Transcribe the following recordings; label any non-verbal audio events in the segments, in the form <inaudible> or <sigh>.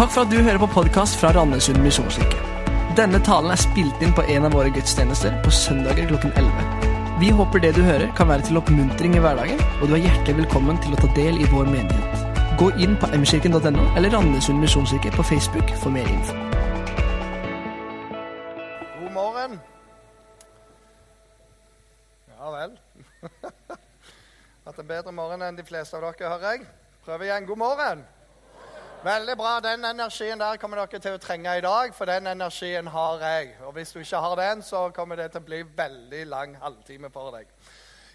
Takk for at du hører på podkast fra Randesund misjonskirke. Denne talen er spilt inn på en av våre gudstjenester på søndager klokken 11. Vi håper det du hører, kan være til oppmuntring i hverdagen, og du er hjertelig velkommen til å ta del i vår menighet. Gå inn på mkirken.no eller Randesund misjonskirke på Facebook for mer info. God morgen. Ja vel. <laughs> Hatt en bedre morgen enn de fleste av dere, hører jeg. Prøv igjen. God morgen. Veldig bra. Den energien der kommer dere til å trenge i dag, for den energien har jeg. Og hvis du ikke har den, så kommer det til å bli veldig lang halvtime for deg.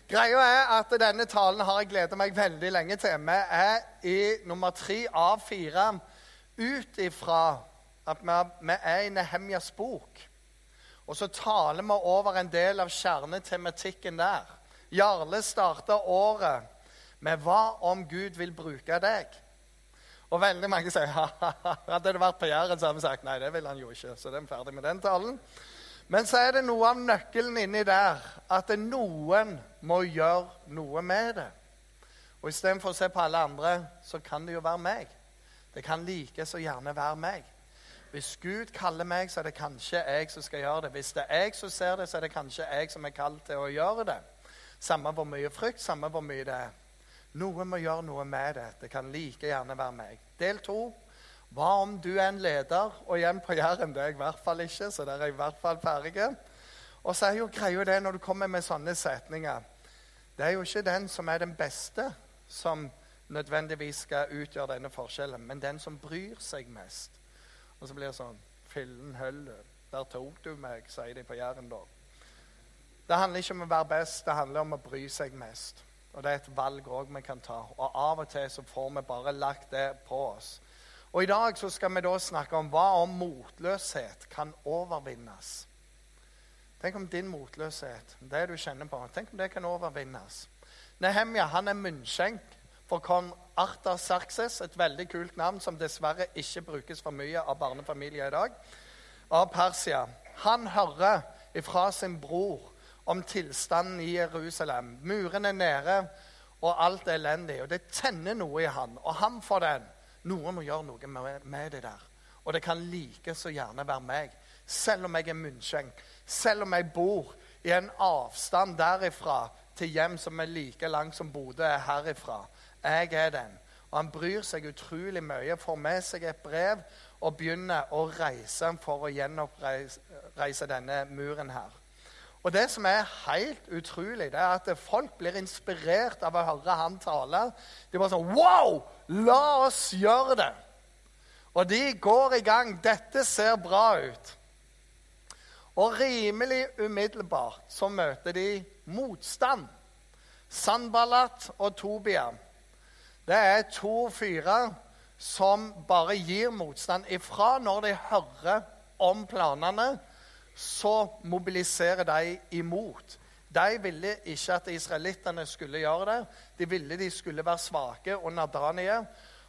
Greia er at denne talen har jeg gledet meg veldig lenge til. Vi er i nummer tre av fire ut ifra at vi er i Nehemjas bok. Og så taler vi over en del av kjernetematikken der. Jarle starta året med 'Hva om Gud vil bruke deg?' Og veldig mange sier <laughs> hadde det vært på Jæren, så hadde vi sagt nei, det vil han jo ikke. Så det er ferdig med den talen. Men så er det noe av nøkkelen inni der at noen må gjøre noe med det. Og istedenfor å se på alle andre, så kan det jo være meg. Det kan like så gjerne være meg. Hvis Gud kaller meg, så er det kanskje jeg som skal gjøre det. Hvis det er jeg som ser det, så er det kanskje jeg som er kalt til å gjøre det. Samme hvor mye frykt, samme hvor mye det er. Noen må gjøre noe med det. Det kan like gjerne være meg. Del to. Hva om du er en leder? Og igjen på Jæren, det er jeg i hvert fall ikke, så der er jeg i hvert fall ferdig. Og så er jo greia det når du kommer med sånne setninger Det er jo ikke den som er den beste, som nødvendigvis skal utgjøre denne forskjellen, men den som bryr seg mest. Og så blir det sånn Fillen hølle. Der tok du meg, sier de på Jæren da. Det handler ikke om å være best, det handler om å bry seg mest. Og det er et valg òg vi kan ta. Og av og til så får vi bare lagt det på oss. Og i dag så skal vi da snakke om hva om motløshet kan overvinnes. Tenk om din motløshet, det du kjenner på, tenk om det kan overvinnes. Nehemja han er munnskjenk for kong Arthur Sarkses, et veldig kult navn som dessverre ikke brukes for mye av barnefamilier i dag, av Persia. Han hører ifra sin bror om tilstanden i Jerusalem. Murene er nede, og alt er elendig. Og det tenner noe i han, og han får den. Noen må gjøre noe med, med det der. Og det kan like så gjerne være meg. Selv om jeg er munnskjenk, selv om jeg bor i en avstand derifra til hjem som er like langt som Bodø er herifra. Jeg er den. Og han bryr seg utrolig mye, får med seg et brev og begynner å reise for å gjenoppreise denne muren her. Og Det som er helt utrolig, det er at folk blir inspirert av å høre han tale. De bare sånn Wow! La oss gjøre det! Og de går i gang. Dette ser bra ut. Og rimelig umiddelbart så møter de motstand. Sanballat og Tobia. Det er to fyrer som bare gir motstand ifra når de hører om planene så mobiliserer de imot. De ville ikke at israelittene skulle gjøre det. De ville de skulle være svake og nadranige.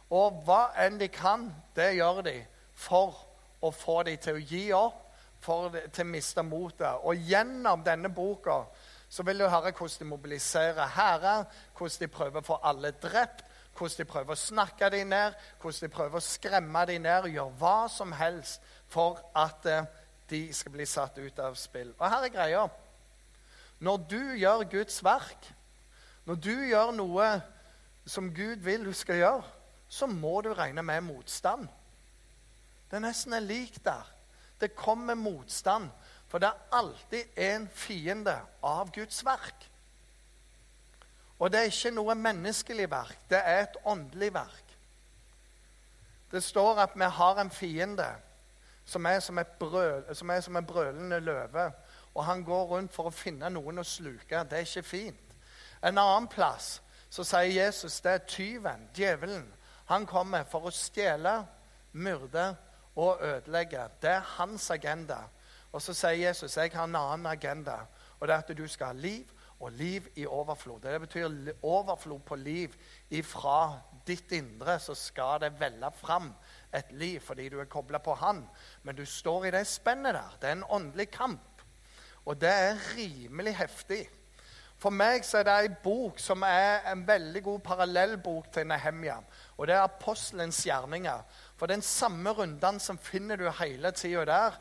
Og hva enn de kan, det gjør de for å få dem til å gi opp, for til å miste motet. Og gjennom denne boka så vil du høre hvordan de mobiliserer hærer, hvordan de prøver å få alle drept, hvordan de prøver å snakke dem ned, hvordan de prøver å skremme dem ned, gjøre hva som helst for at eh, de skal bli satt ut av spill. Og her er greia. Når du gjør Guds verk, når du gjør noe som Gud vil du skal gjøre, så må du regne med motstand. Det er nesten er lik der. Det kommer motstand. For det er alltid en fiende av Guds verk. Og det er ikke noe menneskelig verk, det er et åndelig verk. Det står at vi har en fiende som er som, brøl, som er som en brølende løve. Og han går rundt for å finne noen å sluke. Det er ikke fint. En annen plass så sier Jesus det er tyven, djevelen. Han kommer for å stjele, myrde og ødelegge. Det er hans agenda. Og så sier Jesus jeg har en annen agenda, og det er at du skal ha liv og liv i overflod. Det betyr overflod på liv ifra ditt indre, så skal det velle fram et liv fordi du er kobla på Han. Men du står i det spennet der. Det er en åndelig kamp. Og det er rimelig heftig. For meg så er det ei bok som er en veldig god parallellbok til Nehemja. Og det er apostelens gjerninger. For den samme runddansen finner du hele tida der.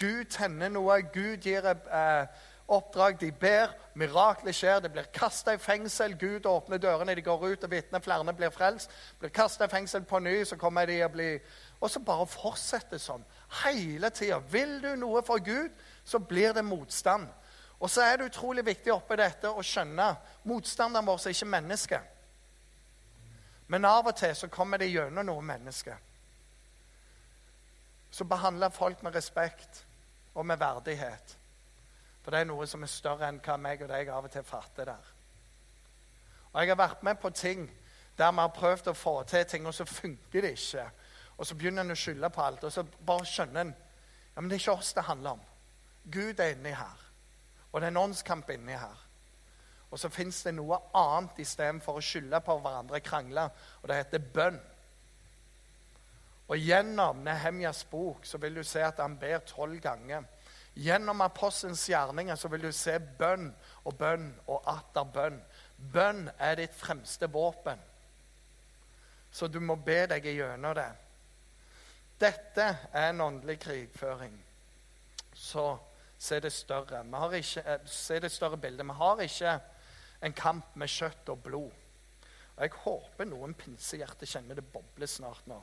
Gud tenner noe, Gud gir eh, oppdrag, de ber, miraklet skjer, det blir kasta i fengsel, Gud åpner dørene, de går ut og vitner, flere blir frelst. Blir kasta i fengsel på ny, så kommer de og blir Og så bare fortsetter sånn hele tida. Vil du noe for Gud, så blir det motstand. Og så er det utrolig viktig oppi dette å skjønne motstanderen vår er ikke menneske. Men av og til så kommer det gjennom noen mennesker. Så behandler folk med respekt og med verdighet. For det er noe som er større enn hva meg og deg av og til fatter der. Og Jeg har vært med på ting der vi har prøvd å få til ting, og så funker det ikke. Og så begynner en å skylde på alt, og så bare skjønner en ja, men det er ikke oss det handler om. Gud er inni her. Og det er en åndskamp inni her. Og så fins det noe annet istedenfor å skylde på hverandre, krangle, og det heter bønn. Og gjennom Nehemjas bok så vil du se at han ber tolv ganger. Gjennom apostelens gjerninger så vil du se bønn og bønn og atter bønn. Bønn er ditt fremste våpen. Så du må be deg gjennom det. Dette er en åndelig krigføring. Så se det større. Vi har ikke, eh, se det større bildet. Vi har ikke en kamp med kjøtt og blod. Og Jeg håper noen pinsehjerter kjenner det boble snart nå.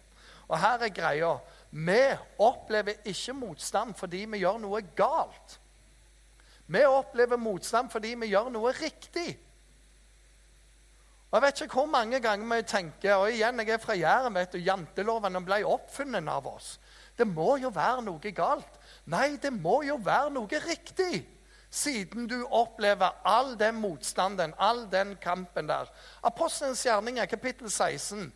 Og her er greia. Vi opplever ikke motstand fordi vi gjør noe galt. Vi opplever motstand fordi vi gjør noe riktig. Og Jeg vet ikke hvor mange ganger vi tenker og igjen, Jeg er fra Jæren. vet du, Janteloven ble oppfunnet av oss. Det må jo være noe galt. Nei, det må jo være noe riktig. Siden du opplever all den motstanden, all den kampen der. Apostelens gjerninger, kapittel 16.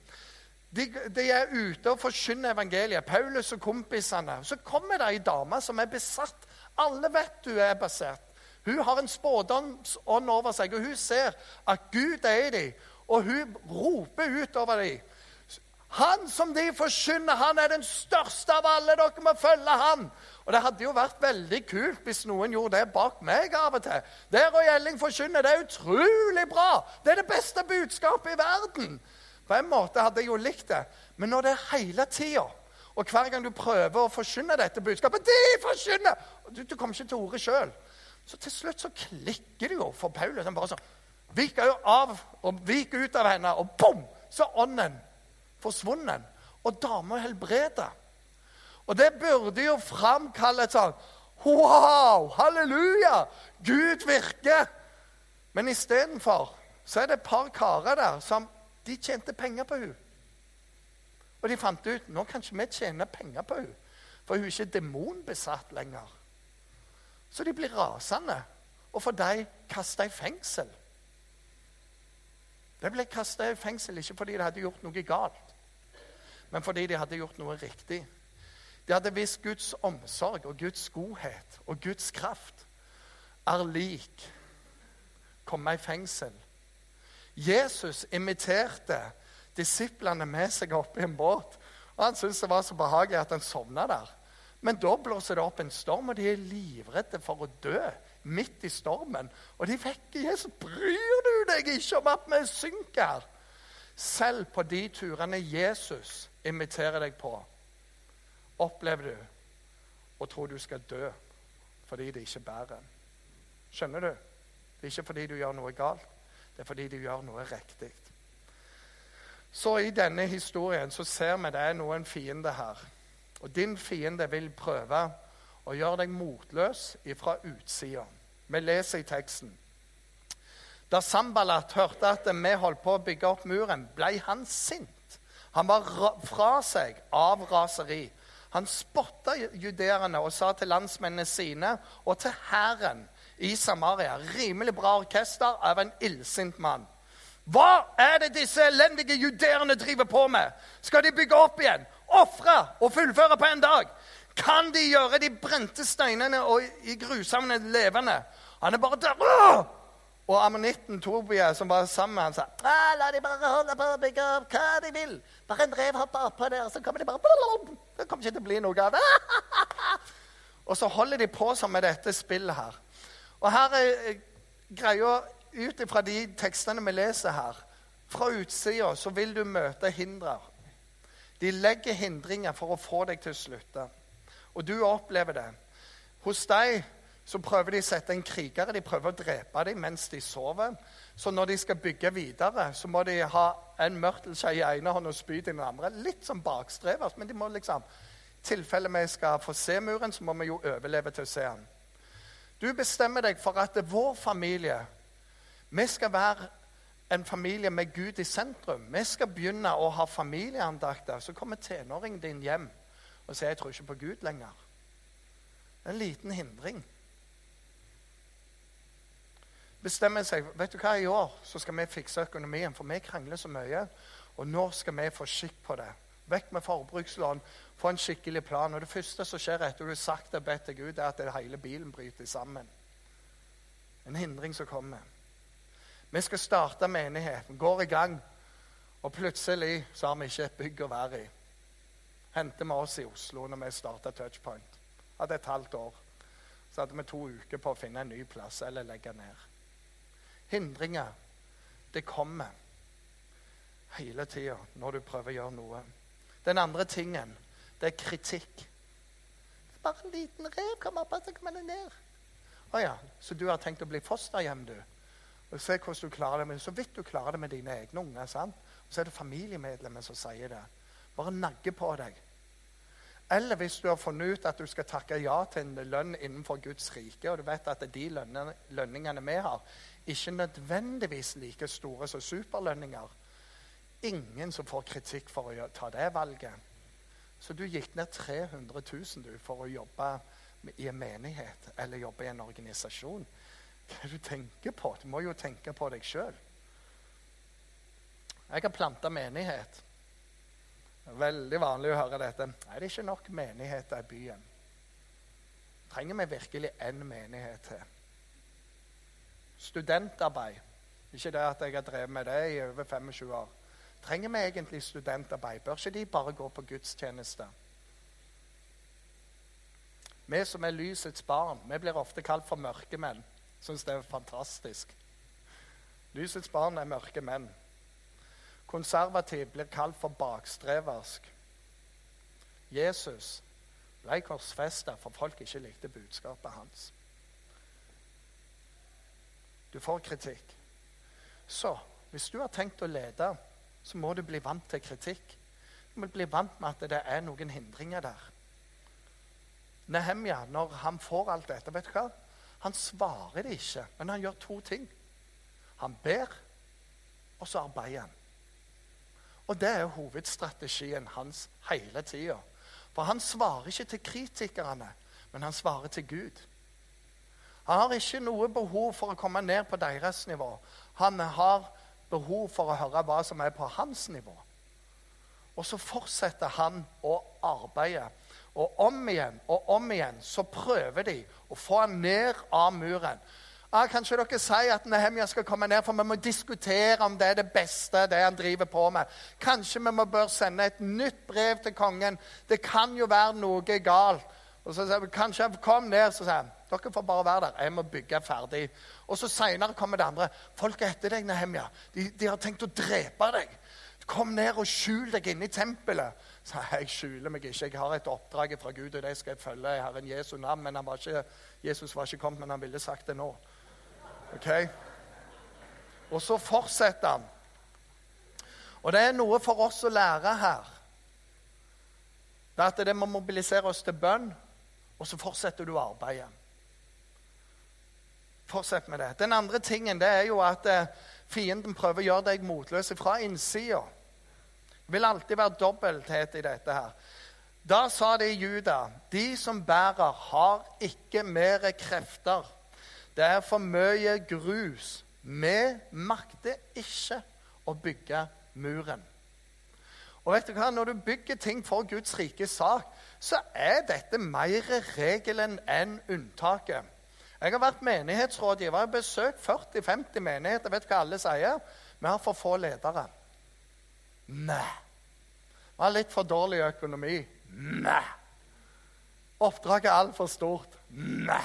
De, de, er ute og forkynner evangeliet. Paulus og kompisene. Så kommer det ei dame som er besatt. Alle vet du er besatt. Hun har en spådomsånd over seg, og hun ser at Gud er i dem. Og hun roper utover dem. Han som de forkynner, han er den største av alle. Dere må følge han. Og Det hadde jo vært veldig kult hvis noen gjorde det bak meg av og til. Det Roy Elling forkynner, det er utrolig bra. Det er det beste budskapet i verden. På en måte hadde jeg jo likt det. Men når det er hele tida, og hver gang du prøver å forkynne dette budskapet De forkynner! Du, du kommer ikke til ordet sjøl. Så til slutt så klikker det jo for Paulus. Han bare sånn Viker jo av og viker ut av henne, og bom! Så er ånden forsvunnet. Og dama helbreder. Og det burde jo framkalle et sånn Wow! Halleluja! Gud virker! Men istedenfor så er det et par karer der som de tjente penger på henne. Og de fant ut nå kan ikke vi tjene penger på henne, for hun er ikke demonbesatt lenger. Så de blir rasende og for de kasta i fengsel. De ble kasta i fengsel ikke fordi de hadde gjort noe galt, men fordi de hadde gjort noe riktig. De hadde visst Guds omsorg og Guds godhet og Guds kraft er lik komme i fengsel Jesus inviterte disiplene med seg opp i en båt. og Han syntes det var så behagelig at han sovna der. Men da blåser det opp en storm, og de er livredde for å dø midt i stormen. Og de vekker Jesus. Bryr du deg ikke om at vi synker? Selv på de turene Jesus inviterer deg på, opplever du og tror du skal dø fordi det ikke bærer. Skjønner du? Det er ikke fordi du gjør noe galt. Det er fordi de gjør noe riktig. Så i denne historien så ser vi det er noen fiender her. Og din fiende vil prøve å gjøre deg motløs fra utsida. Vi leser i teksten. Da Sambalat hørte at vi holdt på å bygge opp muren, ble han sint. Han var fra seg av raseri. Han spotta judeerne og sa til landsmennene sine og til hæren i Samaria. Rimelig bra orkester av en illsint mann. Hva er det disse elendige judeerne driver på med? Skal de bygge opp igjen, ofre og fullføre på en dag? Kan de gjøre de brente steinene og i grushavnene levende? Han er bare der. Og ammonitten Tobia, som var sammen med han sa la de bare holde på å bygge opp hva de vil. Bare en rev hopper oppå der, så kommer de bare <laughs> Det kommer ikke til å bli noe av det. <laughs> og så holder de på som med dette spillet her. Og her er eh, greia ut ifra de tekstene vi leser her Fra utsida så vil du møte hindre. De legger hindringer for å få deg til å slutte. Og du opplever det. Hos deg så prøver de å sette en krigere. De prøver å drepe dem mens de sover. Så når de skal bygge videre, så må de ha en mørtelskje i ene hånd og spyd i den andre. Litt som bakstrevers, men de må liksom I tilfelle vi skal få se muren, så må vi jo overleve til å se den. Du bestemmer deg for at vår familie Vi skal være en familie med Gud i sentrum. Vi skal begynne å ha familieandakter. Så kommer tenåringen din hjem og sier 'Jeg tror ikke på Gud lenger'. Det er en liten hindring bestemmer seg vet du hva, i år så skal vi fikse økonomien, for vi krangler så mye. Og nå skal vi få skikk på det. Vekk med forbrukslån, få en skikkelig plan. Og det første som skjer etter du har sagt og bedt til Gud, er at hele bilen bryter sammen. En hindring som kommer. Vi skal starte menigheten, går i gang. Og plutselig så har vi ikke et bygg å være i. Henter vi oss i Oslo når vi starta Touchpoint. Hadde et halvt år. Så hadde vi to uker på å finne en ny plass eller legge ned. Hindringer, det kommer hele tida når du prøver å gjøre noe. Den andre tingen, det er kritikk. Det er bare en liten rev. Kom opp, så kommer den ned. Å ja, så du har tenkt å bli fosterhjem, du? Og Se hvordan du klarer det, men så vidt du klarer det med dine egne unger. sant? Og så er det familiemedlemmer som sier det. Bare nagge på deg. Eller hvis du har funnet ut at du skal takke ja til en lønn innenfor Guds rike, og du vet at de lønningene vi har, ikke nødvendigvis like store som superlønninger. Ingen som får kritikk for å ta det valget. Så du gikk ned 300 000 du, for å jobbe i en menighet eller jobbe i en organisasjon. Hva er det du tenker på? Du må jo tenke på deg sjøl. Jeg har planta menighet. Veldig vanlig å høre dette. Er det ikke nok menigheter i byen? Trenger vi virkelig én menighet til? Studentarbeid. Ikke det at jeg har drevet med det i over 25 år. Trenger vi egentlig studentarbeid? Bør ikke de bare gå på gudstjeneste? Vi som er lysets barn, vi blir ofte kalt for mørkemenn. Syns det er fantastisk. Lysets barn er mørke menn. Konservativ blir kalt for bakstreversk. Jesus ble korsfesta for folk ikke likte budskapet hans. Du får kritikk. Så hvis du har tenkt å lede, så må du bli vant til kritikk. Du må bli vant med at det er noen hindringer der. Nehemja, når han får alt dette, vet du hva? Han svarer det ikke, men han gjør to ting. Han ber, og så arbeider han. Og det er hovedstrategien hans hele tida. For han svarer ikke til kritikerne, men han svarer til Gud. Han har ikke noe behov for å komme ned på deres nivå. Han har behov for å høre hva som er på hans nivå. Og så fortsetter han å arbeide. Og om igjen og om igjen så prøver de å få han ned av muren. Ah, kanskje dere sier at Nehemia skal komme ned, for vi må diskutere om det er det beste det han driver på med. Kanskje vi må bør sende et nytt brev til kongen. Det kan jo være noe galt. Og så sier vi kanskje kom ned, så sier han dere får bare være der. Jeg må bygge ferdig. Og så Seinere kommer det andre. Folk er etter deg, Nehemja. De, de, har tenkt å drepe deg. Kom ned og skjul deg inne i tempelet. Så jeg skjuler meg ikke. Jeg har et oppdrag fra Gud, og det skal jeg følge Jeg har en Jesu navn. Men var ikke, Jesus var ikke kommet, men han ville sagt det nå. Ok? Og så fortsetter han. Og det er noe for oss å lære her. Det er at det må mobilisere oss til bønn, og så fortsetter du arbeidet. Fortsett med det. Den andre tingen det er jo at eh, fienden prøver å gjøre deg motløs fra innsida. Det vil alltid være dobbelthet i dette her. Da sa de i Juda, de som bærer, har ikke mer krefter. Det er for mye grus. Vi makter ikke å bygge muren. Og vet du hva? Når du bygger ting for Guds rike sak, så er dette mer regelen enn unntaket. Jeg har vært menighetsrådgiver. Har besøkt 40-50 menigheter. Vet du hva alle sier? Vi har for få ledere. Nei. Vi har litt for dårlig økonomi. Nei. Oppdraget er altfor stort. Nei.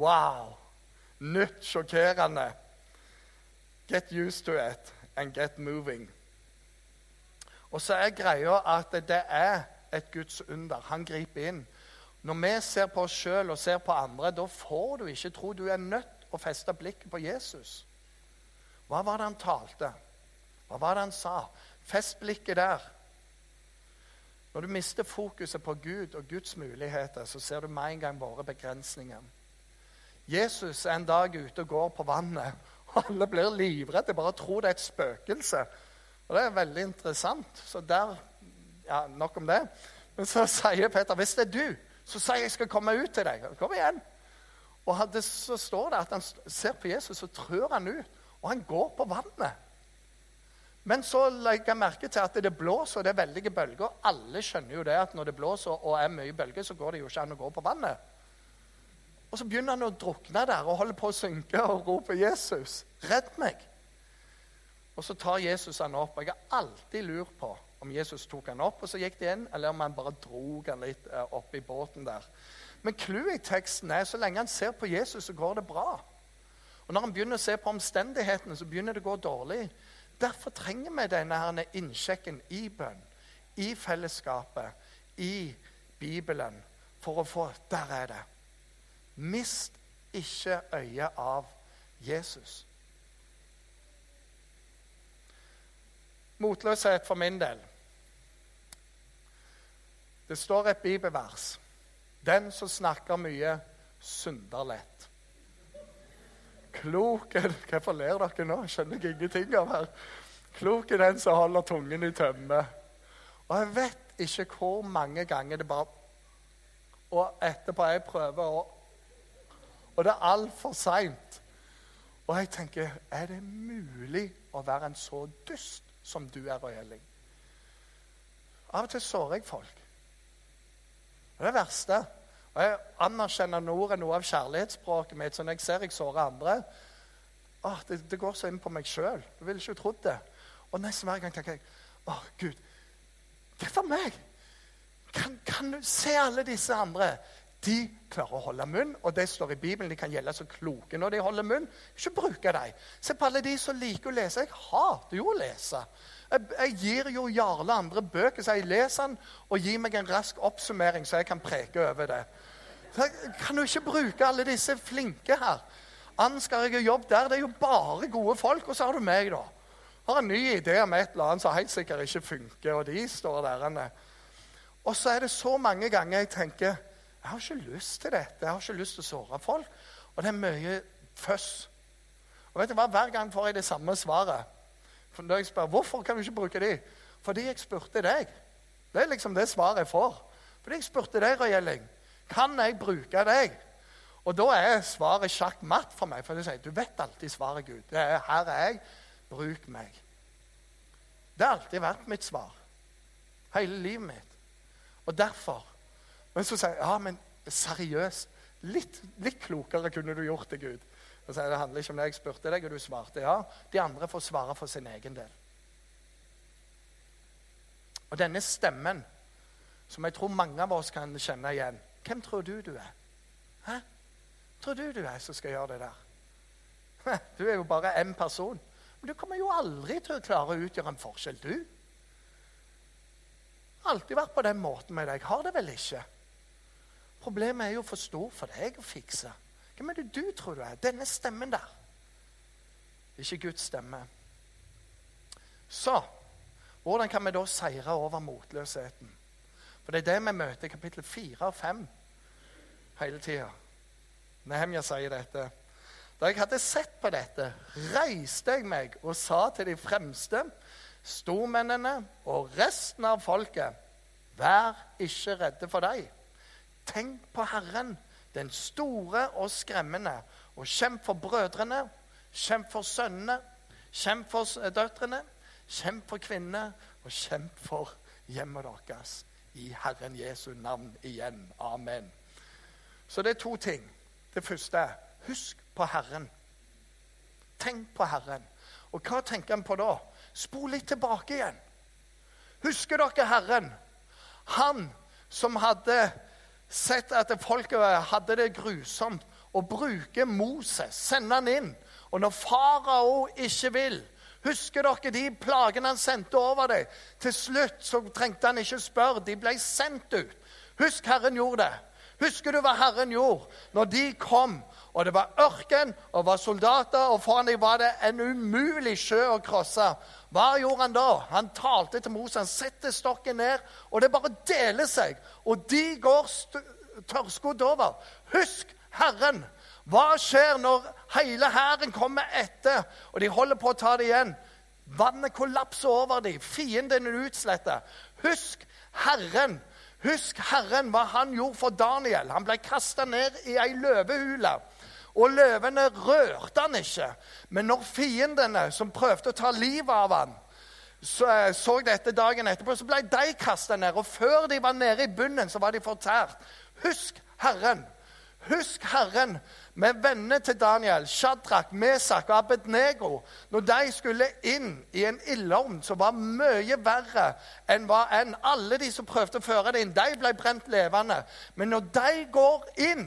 Wow. Nytt, sjokkerende. Get used to it and get moving. Og så er greia at det er et Guds under. Han griper inn. Når vi ser på oss sjøl og ser på andre, da får du ikke tro. Du er nødt å feste blikket på Jesus. Hva var det han talte? Hva var det han sa? Fest blikket der. Når du mister fokuset på Gud og Guds muligheter, så ser du med en gang våre begrensninger. Jesus er en dag ute og går på vannet. <laughs> Alle blir livredde, bare tror det er et spøkelse. Og Det er veldig interessant. Så der, ja, Nok om det. Men så <laughs> sier Peter hvis det er du, så sier jeg jeg skal komme ut til deg. Kom igjen. Og Så står det at han ser på Jesus, og trør han ut. Og han går på vannet. Men så legger jeg merke til at det blåser, og det er veldige bølger. Alle skjønner jo det at når det blåser og er mye bølger, så går det jo ikke an å gå på vannet. Og så begynner han å drukne der og holder på å synke og roper 'Jesus, redd meg'. Og så tar Jesus han opp. og Jeg har alltid lurt på om Jesus tok han opp, og så gikk det inn, eller om han bare drog han litt eh, opp i båten der. Men clouet i teksten er så lenge han ser på Jesus, så går det bra. Og når han begynner å se på omstendighetene, så begynner det å gå dårlig. Derfor trenger vi denne innsjekken i bønn, i fellesskapet, i Bibelen, for å få Der er det. Mist ikke øyet av Jesus. Motløshet for min del. Det står et bibelvers. Den som snakker mye, synder lett. Klok er Hvorfor ler dere nå? Skjønner jeg ingenting av her. Klok er den som holder tungen i tømme. Og jeg vet ikke hvor mange ganger det bare Og etterpå jeg prøver, og, og det er altfor seint. Og jeg tenker Er det mulig å være en så dust som du er, Roy Elling? Av og til sårer jeg folk. Det er det verste. Og Jeg anerkjenner ordet noe av kjærlighetsspråket mitt. Så når jeg ser jeg sårer andre å, det, det, går så inn på meg sjøl. Du ville ikke trodd det. Og nesten hver gang tenker jeg å, Gud, det er for meg. Kan, kan, du se alle disse andre? De klarer å holde munn, og det står i Bibelen. De kan gjelde så kloke når de holder munn. Ikke bruke dem. Se på alle de som liker å lese. Jeg hater jo å lese. Jeg, jeg gir jo Jarle andre bøker, så jeg leser den og gir meg en rask oppsummering, så jeg kan preke over det. Så jeg kan du ikke bruke alle disse flinke her? Ansgar jeg jobb der, det er jo bare gode folk. Og så har du meg, da. Har en ny idé om et eller annet som helt sikkert ikke funker, og de står der. Og så er det så mange ganger jeg tenker jeg har ikke lyst til dette. Jeg har ikke lyst til å såre folk. Og det er mye føss. Og vet du hva? Hver gang får jeg det samme svaret. For når jeg spør hvorfor kan du ikke bruke de? Fordi jeg spurte deg. Det er liksom det svaret jeg får. Fordi jeg spurte deg, Røyelling, Kan jeg bruke deg? Og da er svaret sjakk matt for meg. For jeg sier, du vet alltid svaret, Gud. Det er 'Her er jeg. Bruk meg'. Det har alltid vært mitt svar. Hele livet mitt. Og derfor Men så sier jeg, ja, men seriøst. Litt, litt klokere kunne du gjort det, Gud. Og sier, Det handler ikke om det jeg spurte deg, og du svarte ja. De andre får svare for sin egen del. Og denne stemmen, som jeg tror mange av oss kan kjenne igjen Hvem tror du du er? Hæ? tror du du er som skal gjøre det der? Du er jo bare én person. Men du kommer jo aldri til å klare å utgjøre en forskjell, du. Alltid vært på den måten med deg. Har det vel ikke? Problemet er jo for stor for deg å fikse. Hvem er det du tror du er? Denne stemmen der. Ikke Guds stemme. Så hvordan kan vi da seire over motløsheten? For det er det vi møter i kapittel 4 og 5 hele tida. Nehemja sier dette. Da jeg hadde sett på dette, reiste jeg meg og sa til de fremste, stormennene og resten av folket, vær ikke redde for deg. Tenk på Herren, den store og skremmende, og kjemp for brødrene, kjemp for sønnene, kjemp for døtrene, kjemp for kvinnene, og kjemp for hjemmet deres. I Herren Jesu navn igjen. Amen. Så det er to ting. Det første husk på Herren. Tenk på Herren. Og hva tenker en på da? Spol litt tilbake igjen. Husker dere Herren? Han som hadde sett at folket hadde det grusomt, og bruker Moses, sender han inn. Og når farao ikke vil, Husker dere de plagene han sendte over dem? Til slutt så trengte han ikke spørre. De ble sendt ut. Husk Herren gjorde det. Husker du hva Herren gjorde når de kom, og det var ørken og var soldater, og foran dem var det en umulig sjø å krosse? Hva gjorde han da? Han talte til Moses, han setter stokken ned, og det bare deler seg. Og de går tørrskodd over. Husk Herren. Hva skjer når hele hæren kommer etter, og de holder på å ta det igjen? Vannet kollapser over dem. Fienden er utslettet. Husk Herren. Husk Herren, hva han gjorde for Daniel. Han ble kasta ned i ei løvehule. Og løvene rørte han ikke. Men når fiendene som prøvde å ta livet av han, så, eh, så dette dagen etterpå, så ble de kasta ned. Og før de var nede i bunnen, så var de fortært. Husk Herren. Husk Herren med vennene til Daniel, Shadrach, Mesak og Abednego, når de skulle inn i en ildovn som var mye verre enn hva enn alle de som prøvde å føre det inn, de ble brent levende. Men når de går inn,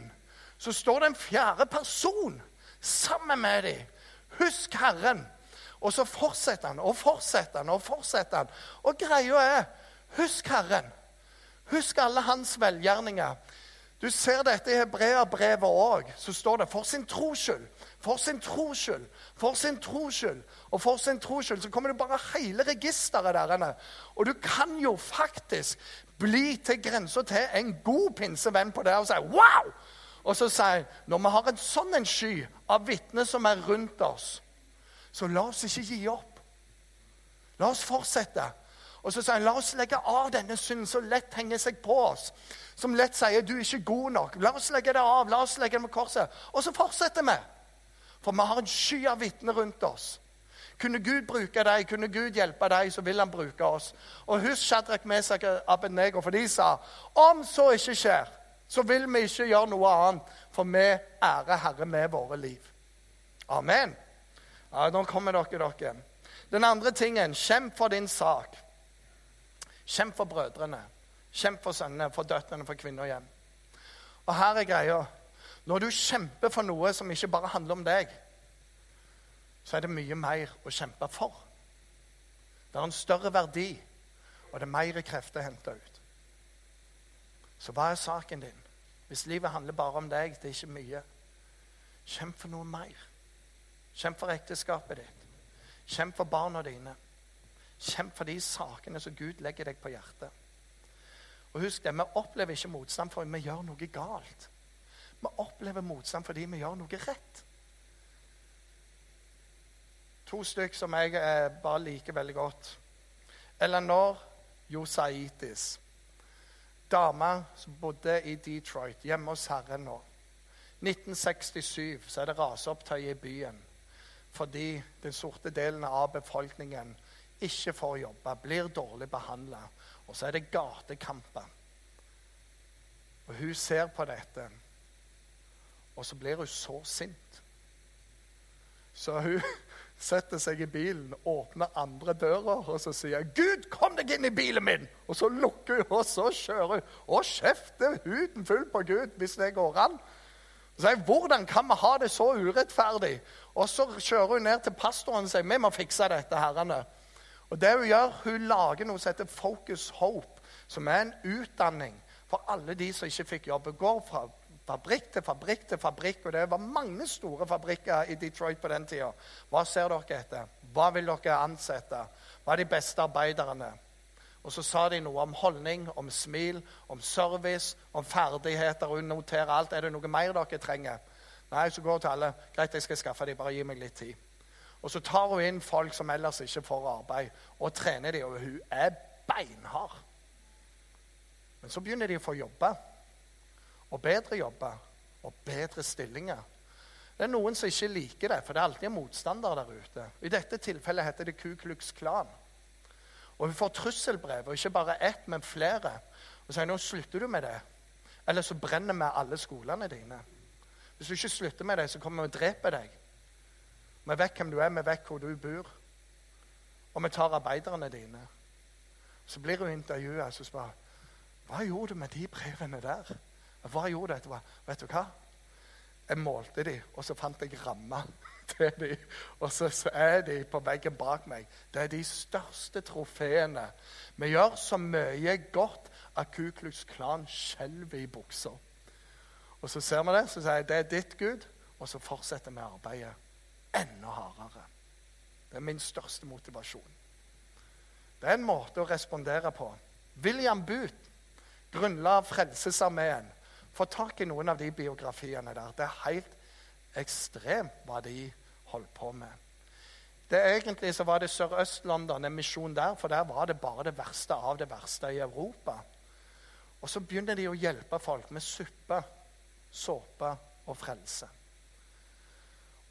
så står det en fjerde person sammen med dem. Husk Herren. Og så fortsetter han og fortsetter han og fortsetter han. Og greia er Husk Herren. Husk alle hans velgjerninger. Du ser dette i Hebreabrevet òg. Så står det 'for sin tros skyld'. For sin tros skyld, for sin tros skyld og for sin tros skyld. Så kommer det bare hele registeret der. inne. Og du kan jo faktisk bli til grensa til en god pinsevenn på det og si 'wow'! Og så sier når vi har en sånn en sky av vitner som er rundt oss, så la oss ikke gi opp. La oss fortsette. Og så sier han la oss legge av denne synden som lett henger seg på oss som lett sier 'du er ikke god nok'. La oss legge det av. la oss legge det med korset. Og så fortsetter vi. For vi har en sky av vitner rundt oss. Kunne Gud bruke deg, kunne Gud hjelpe deg, så vil han bruke oss. Og husk Shadrach Mesak Abednego, for de sa om så ikke skjer, så vil vi ikke gjøre noe annet, for vi ærer Herre med våre liv. Amen. Ja, Nå kommer dere, dere. Den andre tingen kjemp for din sak. Kjemp for brødrene. Kjemp for sønnene, for døtrene, for kvinner og hjem. Og her er greia. Når du kjemper for noe som ikke bare handler om deg, så er det mye mer å kjempe for. Det er en større verdi, og det er mer krefter å hente ut. Så hva er saken din? Hvis livet handler bare om deg, det er ikke mye. Kjemp for noe mer. Kjemp for ekteskapet ditt. Kjemp for barna dine. Kjemp for de sakene som Gud legger deg på hjertet. Og husk det, Vi opplever ikke motstand fordi vi gjør noe galt. Vi opplever motstand fordi vi gjør noe rett. To stykker som jeg eh, bare liker veldig godt. Eleanor Josaitis. Dame som bodde i Detroit, hjemme hos Herren nå. 1967 så er det raseopptøy i byen fordi den sorte delen av befolkningen ikke får jobbe, blir dårlig behandla. Og så er det gatekamper. Og hun ser på dette, og så blir hun så sint. Så hun setter seg i bilen, åpner andre dører og så sier hun, 'Gud, kom deg inn i bilen min!' Og så lukker hun, og så kjører hun. Og kjefter huden full på Gud hvis det går an. Så jeg, 'Hvordan kan vi ha det så urettferdig?' Og så kjører hun ned til pastoren og sier, 'Vi må fikse dette, herrene.' Og det Hun gjør, hun lager noe som heter Focus Hope, som er en utdanning for alle de som ikke fikk jobb. Går fra fabrikk til fabrikk til fabrikk, og det var mange store fabrikker i Detroit på den tida. Hva ser dere etter? Hva vil dere ansette? Hva er de beste arbeiderne? Og så sa de noe om holdning, om smil, om service, om ferdigheter. Og notere alt. Er det noe mer dere trenger? Nei, så går hun til alle. Greit, jeg skal skaffe dem. Bare gi meg litt tid. Og så tar hun inn folk som ellers ikke får arbeid, og trener dem. Og hun er beinhard. Men så begynner de å få jobbe. Og bedre jobber. Og bedre stillinger. Det er noen som ikke liker det, for det er alltid en motstander der ute. I dette tilfellet heter det Ku Klux Klan. Og hun får trusselbrev, og ikke bare ett, men flere. Og sier nå slutter du med det, eller så brenner vi alle skolene dine. Hvis du ikke slutter med det, så kommer vi og dreper deg. Vi vet hvem du er, vi vet hvor du bor. Og vi tar arbeiderne dine. Så blir hun intervjua og spør hva gjorde du med de brevene der. Hva gjorde du? Vet du hva? Jeg målte de, og så fant jeg ramma <laughs> til de. Og så, så er de på veggen bak meg. Det er de største trofeene. Vi gjør så mye godt at Ku Klux Klan skjelver i buksa. Og så ser vi det, så sier jeg det er ditt Gud, og så fortsetter vi arbeidet enda hardere. Det er min største motivasjon. Det er en måte å respondere på. William Booth grunnla Frelsesarmeen. Få tak i noen av de biografiene der. Det er helt ekstremt hva de holdt på med. Det Egentlig så var det Sørøst-London, en misjon der, for der var det bare det verste av det verste i Europa. Og så begynner de å hjelpe folk med suppe, såpe og frelse.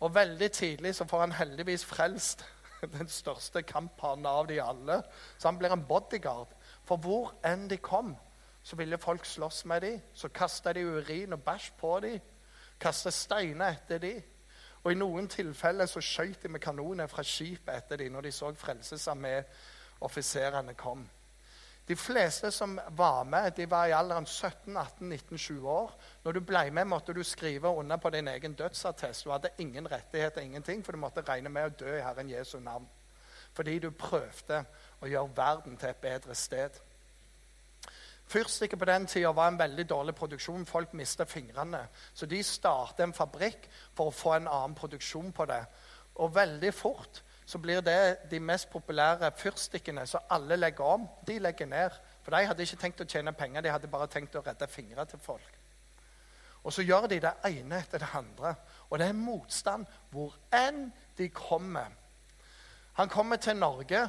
Og veldig tidlig så får han heldigvis frelst <laughs> den største kamphanen av de alle. Så han blir en bodyguard. For hvor enn de kom, så ville folk slåss med dem. Så kasta de urin og bæsj på dem. Kasta steiner etter dem. Og i noen tilfeller så skjøt de med kanoner fra skipet etter dem når de så Frelsesarmé-offiserene kom. De fleste som var med, de var i alderen 17, 18, 19, 20 år. Når du ble med, måtte du skrive under på din egen dødsattest. Du hadde ingen rettigheter, ingenting, for du måtte regne med å dø i Herren Jesu navn. Fordi du prøvde å gjøre verden til et bedre sted. Fyrstikker på den tida var en veldig dårlig produksjon. Folk mista fingrene. Så de startet en fabrikk for å få en annen produksjon på det. Og veldig fort så blir det de mest populære fyrstikkene som alle legger om. De legger ned. For de hadde ikke tenkt å tjene penger, de hadde bare tenkt å redde fingre til folk. Og så gjør de det ene etter det andre. Og det er motstand hvor enn de kommer. Han kommer til Norge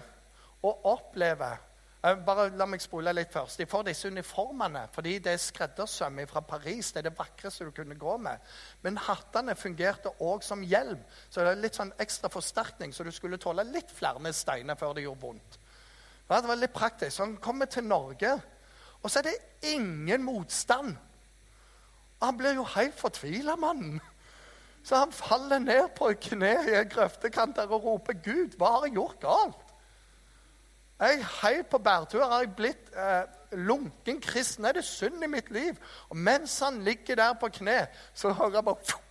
og opplever bare la meg spole litt først. De får disse uniformene fordi det er skreddersøm fra Paris. Det er det vakreste du kunne gå med. Men hattene fungerte òg som hjelm, så det er litt sånn ekstra forsterkning, så du skulle tåle litt flere steiner før det gjorde vondt. Det var litt praktisk. Så han kommer til Norge, og så er det ingen motstand. Han blir jo helt fortvila, mannen. Så han faller ned på kne i en grøftekant og roper, 'Gud, hva har jeg gjort galt?' Jeg heiv på bærtur. Har jeg blitt eh, lunken kristen? Er det synd i mitt liv? Og mens han ligger der på kne, så hører jeg bare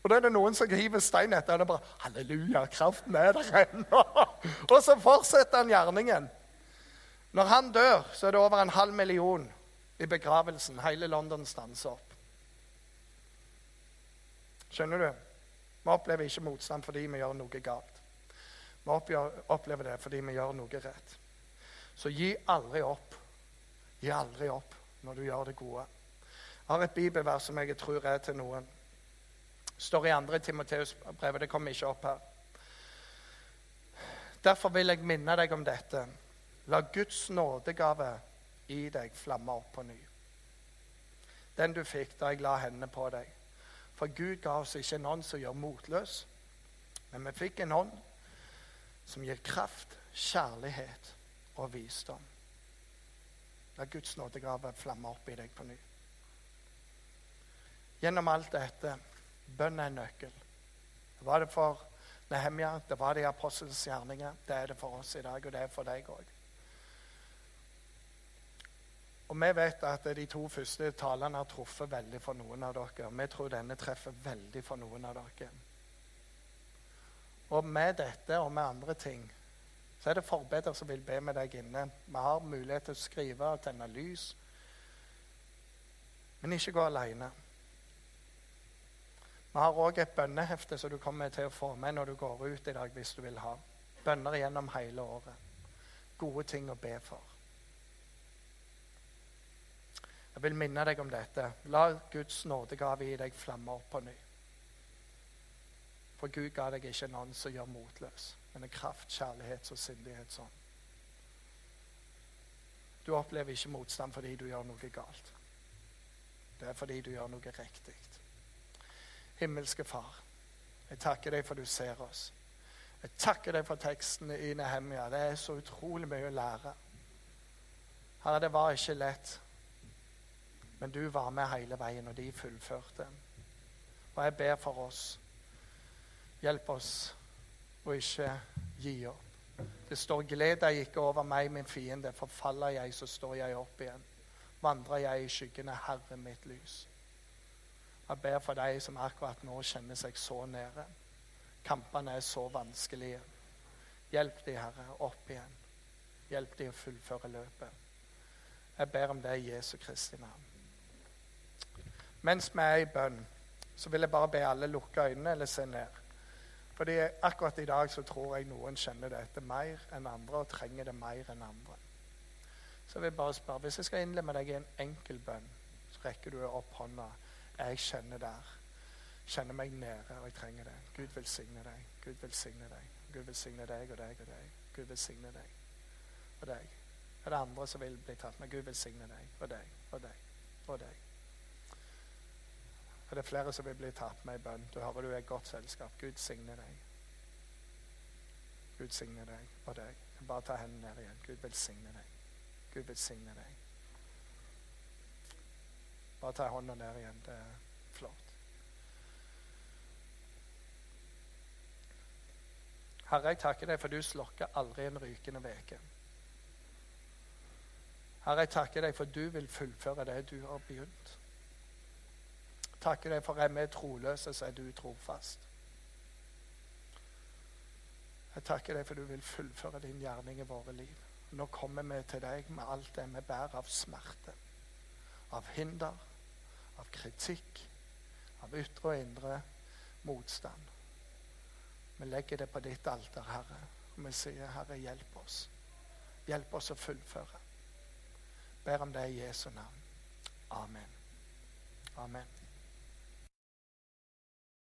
og da er det noen som hiver stein etter. Og det er bare Halleluja, kraften er der ennå. <laughs> Og så fortsetter han gjerningen. Når han dør, så er det over en halv million i begravelsen. Hele London stanser opp. Skjønner du? Vi opplever ikke motstand fordi vi gjør noe galt. Vi opplever det fordi vi gjør noe rett. Så gi aldri opp. Gi aldri opp når du gjør det gode. Jeg har et bibelvers som jeg tror er til noen. Det står i 2. Timoteus-brevet. Det kommer ikke opp her. Derfor vil jeg minne deg om dette. La Guds nådegave i deg flamme opp på ny. Den du fikk da jeg la hendene på deg. For Gud ga oss ikke en ånd som gjør motløs, men vi fikk en ånd som gir kraft, kjærlighet og visdom. La Guds nådegave flamme opp i deg på ny. Gjennom alt dette bønn er en nøkkel. Det var det for Nehemja, det var det i apostelens gjerninger. Det er det for oss i dag, og det er for deg òg. Og vi vet at de to første talene har truffet veldig for noen av dere. Vi tror denne treffer veldig for noen av dere. Og med dette og med andre ting så er det forbedere som vil be med deg inne. Vi har mulighet til å skrive og tenne lys. Men ikke gå alene. Vi har òg et bønnehefte som du kommer til å få med når du går ut i dag, hvis du vil ha. Bønner gjennom hele året. Gode ting å be for. Jeg vil minne deg om dette. La Guds nådegave i deg flamme opp på ny. For Gud ga deg ikke en ånd som gjør motløs, men en kraft, kjærlighet og sindighet sånn. Du opplever ikke motstand fordi du gjør noe galt. Det er fordi du gjør noe riktig. Himmelske Far, jeg takker deg for du ser oss. Jeg takker deg for tekstene i Nehemia. Det er så utrolig mye å lære. Herre, det var ikke lett, men du var med hele veien, og de fullførte. Og jeg ber for oss Hjelp oss å ikke gi opp. Det står 'Gled deg ikke over meg, min fiende'. Forfaller jeg, så står jeg opp igjen. Vandrer jeg i skyggene, Herre mitt lys. Jeg ber for deg som akkurat nå kjenner seg så nære. Kampene er så vanskelige. Hjelp de, Herre, opp igjen. Hjelp de å fullføre løpet. Jeg ber om det i Jesu Kristi navn. Mens vi er i bønn, så vil jeg bare be alle lukke øynene eller se ned. Fordi akkurat i dag så tror jeg noen kjenner dette mer enn andre og trenger det mer enn andre. Så jeg vil bare spørre, Hvis jeg skal innlemme deg i en enkel bønn, så rekker du opp hånda. Jeg kjenner der. Kjenner meg nede, og jeg trenger det. Gud velsigne deg. Gud velsigne deg. Gud velsigne deg og deg og deg. Gud velsigne deg og deg. Er det andre som vil bli tatt med? Gud velsigne deg og deg og deg og deg. Er det flere som vil bli tatt med i bønn? Du hører du er et godt selskap. Gud signe deg. Gud signe deg og deg. Bare ta hendene ned igjen. Gud velsigne deg. Gud velsigne deg. Bare ta hånda ned igjen. Det er flott. Herre, jeg takker deg for du slokker aldri en rykende veke. Herre, jeg takker deg for du vil fullføre det du har begynt. Takker deg for er vi troløse, så er du trofast. Jeg takker deg for du vil fullføre din gjerning i våre liv. Nå kommer vi til deg med alt det vi bærer av smerte, av hinder, av kritikk, av ytre og indre motstand. Vi legger det på ditt alter, Herre, og vi sier, Herre, hjelp oss. Hjelp oss å fullføre. Ber om det i Jesu navn. Amen. Amen.